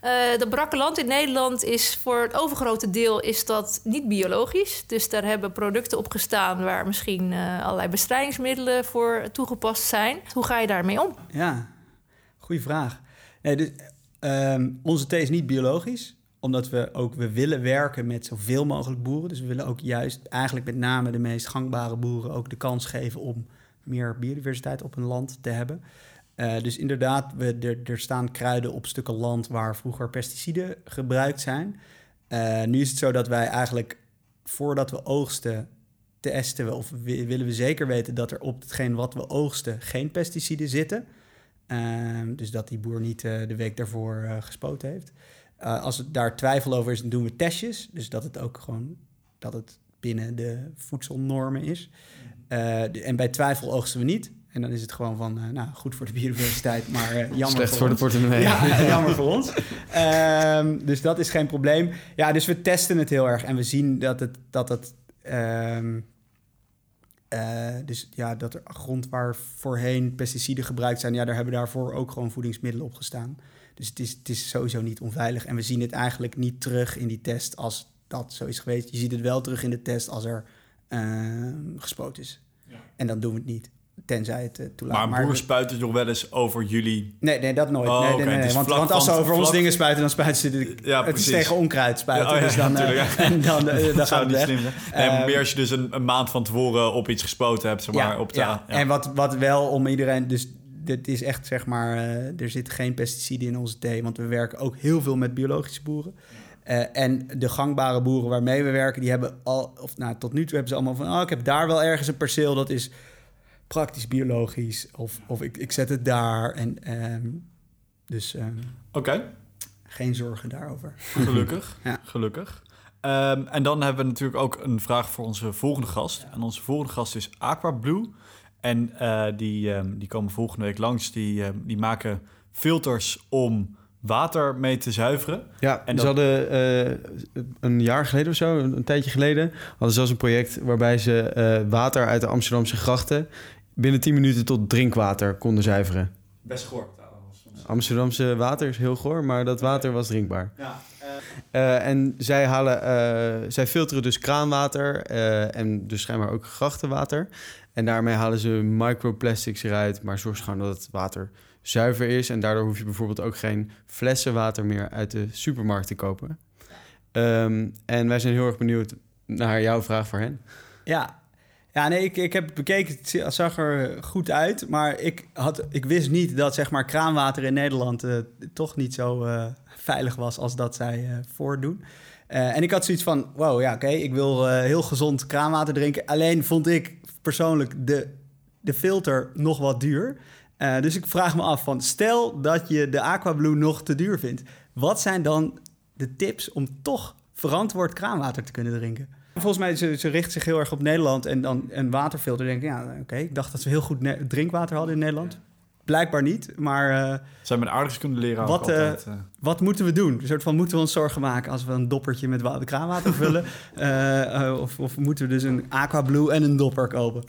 Eh de brakke land in Nederland is voor het overgrote deel is dat niet biologisch. Dus daar hebben producten op gestaan waar misschien eh, allerlei bestrijdingsmiddelen voor toegepast zijn. Hoe ga je daarmee om? Ja, goede vraag. Nee, dus, ehm, onze thee is niet biologisch, omdat we ook we willen werken met zoveel mogelijk boeren. Dus we willen ook juist eigenlijk met name de meest gangbare boeren ook de kans geven om meer biodiversiteit op hun land te hebben. Eh, dus inderdaad, we, er, er staan kruiden op stukken land waar vroeger pesticiden gebruikt zijn. Eh, nu is het zo dat wij eigenlijk voordat we oogsten testen we of wi- willen we zeker weten dat er op hetgeen wat we oogsten geen pesticiden zitten. Ehm, dus dat die boer niet eh, de week daarvoor gespoten heeft. Als het daar twijfel over is, dan doen we testjes. Dus dat het ook gewoon dat het binnen de voedselnormen is. De- en bij twijfel oogsten we niet. En dan is het gewoon van, eh, nou, goed voor de biodiversiteit, maar eh, jammer Slecht voor de ons. portemonnee. Ja, (laughs) jammer voor ons. Ehm, dus dat is geen probleem. Ja, dus we testen het heel erg en we zien dat het. Dat het ehm, eh, dus ja, dat er grond waar voorheen pesticiden gebruikt zijn, ja, daar hebben daarvoor ook gewoon voedingsmiddelen op gestaan. Dus het is, het is sowieso niet onveilig. En we zien het eigenlijk niet terug in die test als dat zo is geweest. Je ziet het wel terug in de test als er gespoten is. En dan doen we het niet. Tenzij het eh, toelaat. Maar boeren spuiten nog wel eens over jullie... Nee, nee, dat nooit. Oh, nee, is Want, want als ze over ons dingen spuiten, dan spuiten ze... De, Ja, het is precies. tegen onkruid spuiten, Ja, oh ja, dus dan, (laughs) dan, dan (laughs) Dat gaat zou het niet slim zijn. Nee, maar meer als je dus een, een maand van tevoren op iets gespoten hebt, zeg maar. op de, ja. En wat, wat wel om iedereen... Dus dit is echt, zeg maar... eh, er zitten geen pesticiden in onze thee. Want we werken ook heel veel met biologische boeren. Eh, en de gangbare boeren waarmee we werken... die hebben al... Of nou, tot nu toe hebben ze allemaal van... Oh, ik heb daar wel ergens een perceel. Dat is praktisch biologisch. Of, of ik, ik zet het daar. En, ehm, dus ehm, Oké, geen zorgen daarover. gelukkig. (laughs) Ja. Gelukkig. Ehm, en dan hebben we natuurlijk ook een vraag voor onze volgende gast. En onze volgende gast is Aquablue. En eh, die, ehm, die komen volgende week langs. Die, die maken filters om water mee te zuiveren. Ja, En dat- ze hadden eh, een jaar geleden of zo, een, een tijdje geleden, hadden ze zelfs een project waarbij ze eh, water uit de Amsterdamse grachten binnen 10 minuten tot drinkwater konden zuiveren. Best gehoord. Amsterdamse water is heel goor, maar dat water was drinkbaar. Ja, Eh, en zij, halen, eh, zij filteren dus kraanwater eh, en dus schijnbaar ook grachtenwater. En daarmee halen ze microplastics eruit, maar zorgen gewoon dat het water zuiver is. En daardoor hoef je bijvoorbeeld ook geen flessen water meer uit de supermarkt te kopen. Ehm, en wij zijn heel erg benieuwd naar jouw vraag voor hen. Ja, ja nee, ik, ik heb het bekeken. Het zag er goed uit. Maar ik, had, ik wist niet dat zeg maar, kraanwater in Nederland eh, toch niet zo eh, veilig was als dat zij eh, voordoen. En ik had zoiets van, wow, ja, oké, ik wil heel gezond kraanwater drinken. Alleen vond ik persoonlijk de, de filter nog wat duur. Dus ik vraag me af van, stel dat je de Aquablue nog te duur vindt. Wat zijn dan de tips om toch verantwoord kraanwater te kunnen drinken? Volgens mij, ze, ze richt zich heel erg op Nederland en dan een waterfilter. Denk ik, ja, oké, ik dacht dat we heel goed drinkwater hadden in Nederland. Blijkbaar niet, maar eh, Zijn met aardigskunde leren Wat, ook altijd. eh, wat moeten we doen? Een soort van, moeten we ons zorgen maken als we een doppertje met wa- kraanwater vullen? (laughs) Eh, eh, of, of moeten we dus een Aquablue en een dopper kopen?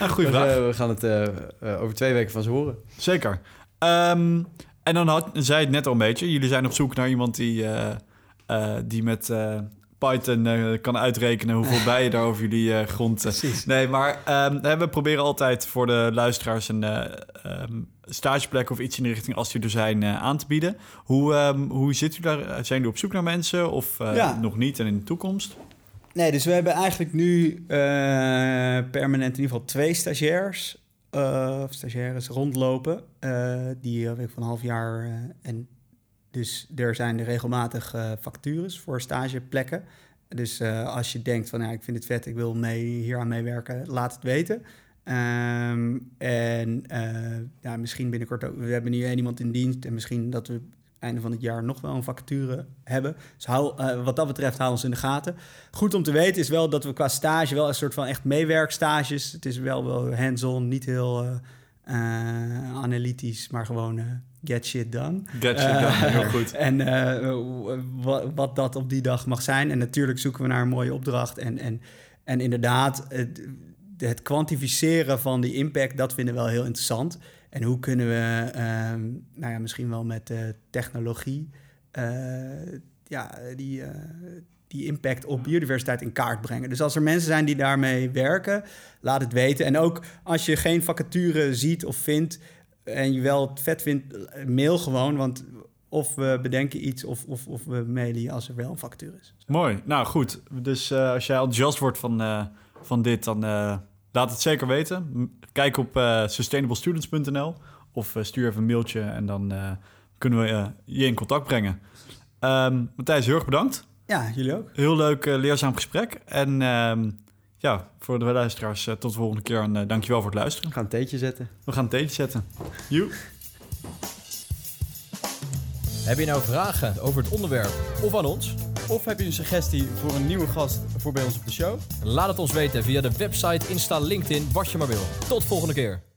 een goede Dus, vraag. eh, we gaan het eh, eh, over twee weken van ze horen. Zeker. Ehm, en dan had, zei het net al een beetje. Jullie zijn op zoek naar iemand die, eh, eh, die met eh, Python eh, kan uitrekenen hoeveel (laughs) bijen daar over jullie eh, grond... eh, Precies. Nee, maar ehm, we proberen altijd voor de luisteraars een ehm, stageplek of iets in de richting als die er zijn aan te bieden. Hoe, ehm, hoe zit u daar? Zijn jullie op zoek naar mensen of Ja. nog niet en in de toekomst? Nee, dus we hebben eigenlijk nu permanent in ieder geval twee stagiairs. of stagiaires rondlopen. die van een half jaar. en dus er zijn regelmatig eh, vacatures voor stageplekken. Dus eh, als je denkt van ja, ik vind het vet, ik wil mee, hier aan meewerken, laat het weten. Ehm, en eh, ja, misschien binnenkort ook. We hebben nu iemand in dienst. En misschien dat we einde van het jaar nog wel een vacature hebben. Dus hou, wat dat betreft hou ons in de gaten. Goed om te weten is wel dat we qua stage wel een soort van echt meewerkstages. Het is wel, wel hands-on, niet heel analytisch, maar gewoon get shit done. Get shit Eh, done, heel goed. (laughs) En eh, wat, wat dat op die dag mag zijn. En natuurlijk zoeken we naar een mooie opdracht. En, en, en inderdaad, het, het kwantificeren van die impact, dat vinden we wel heel interessant. En hoe kunnen we, ehm, nou ja, misschien wel met eh, technologie, eh, ja, die, eh, die impact op biodiversiteit in kaart brengen. Dus als er mensen zijn die daarmee werken, laat het weten. En ook als je geen vacature ziet of vindt en je wel het vet vindt, mail gewoon, want of we bedenken iets of, of, of we mailen je als er wel een vacature is. Mooi. Nou goed. Dus eh, als jij enthousiast wordt van, eh, van dit, dan eh, laat het zeker weten. Kijk op sustainablestudents.nl of stuur even een mailtje en dan kunnen we je in contact brengen. Ehm, Matthijs, heel erg bedankt. Ja, jullie ook. Heel leuk, leerzaam gesprek. En ehm, ja, voor de luisteraars, eh, tot de volgende keer. En eh, dankjewel voor het luisteren. We gaan een theetje zetten. We gaan een theetje zetten. Joe. Heb je nou vragen over het onderwerp of aan ons? Of heb je een suggestie voor een nieuwe gast voor bij ons op de show? Laat het ons weten via de website, Insta, LinkedIn, wat je maar wil. Tot volgende keer.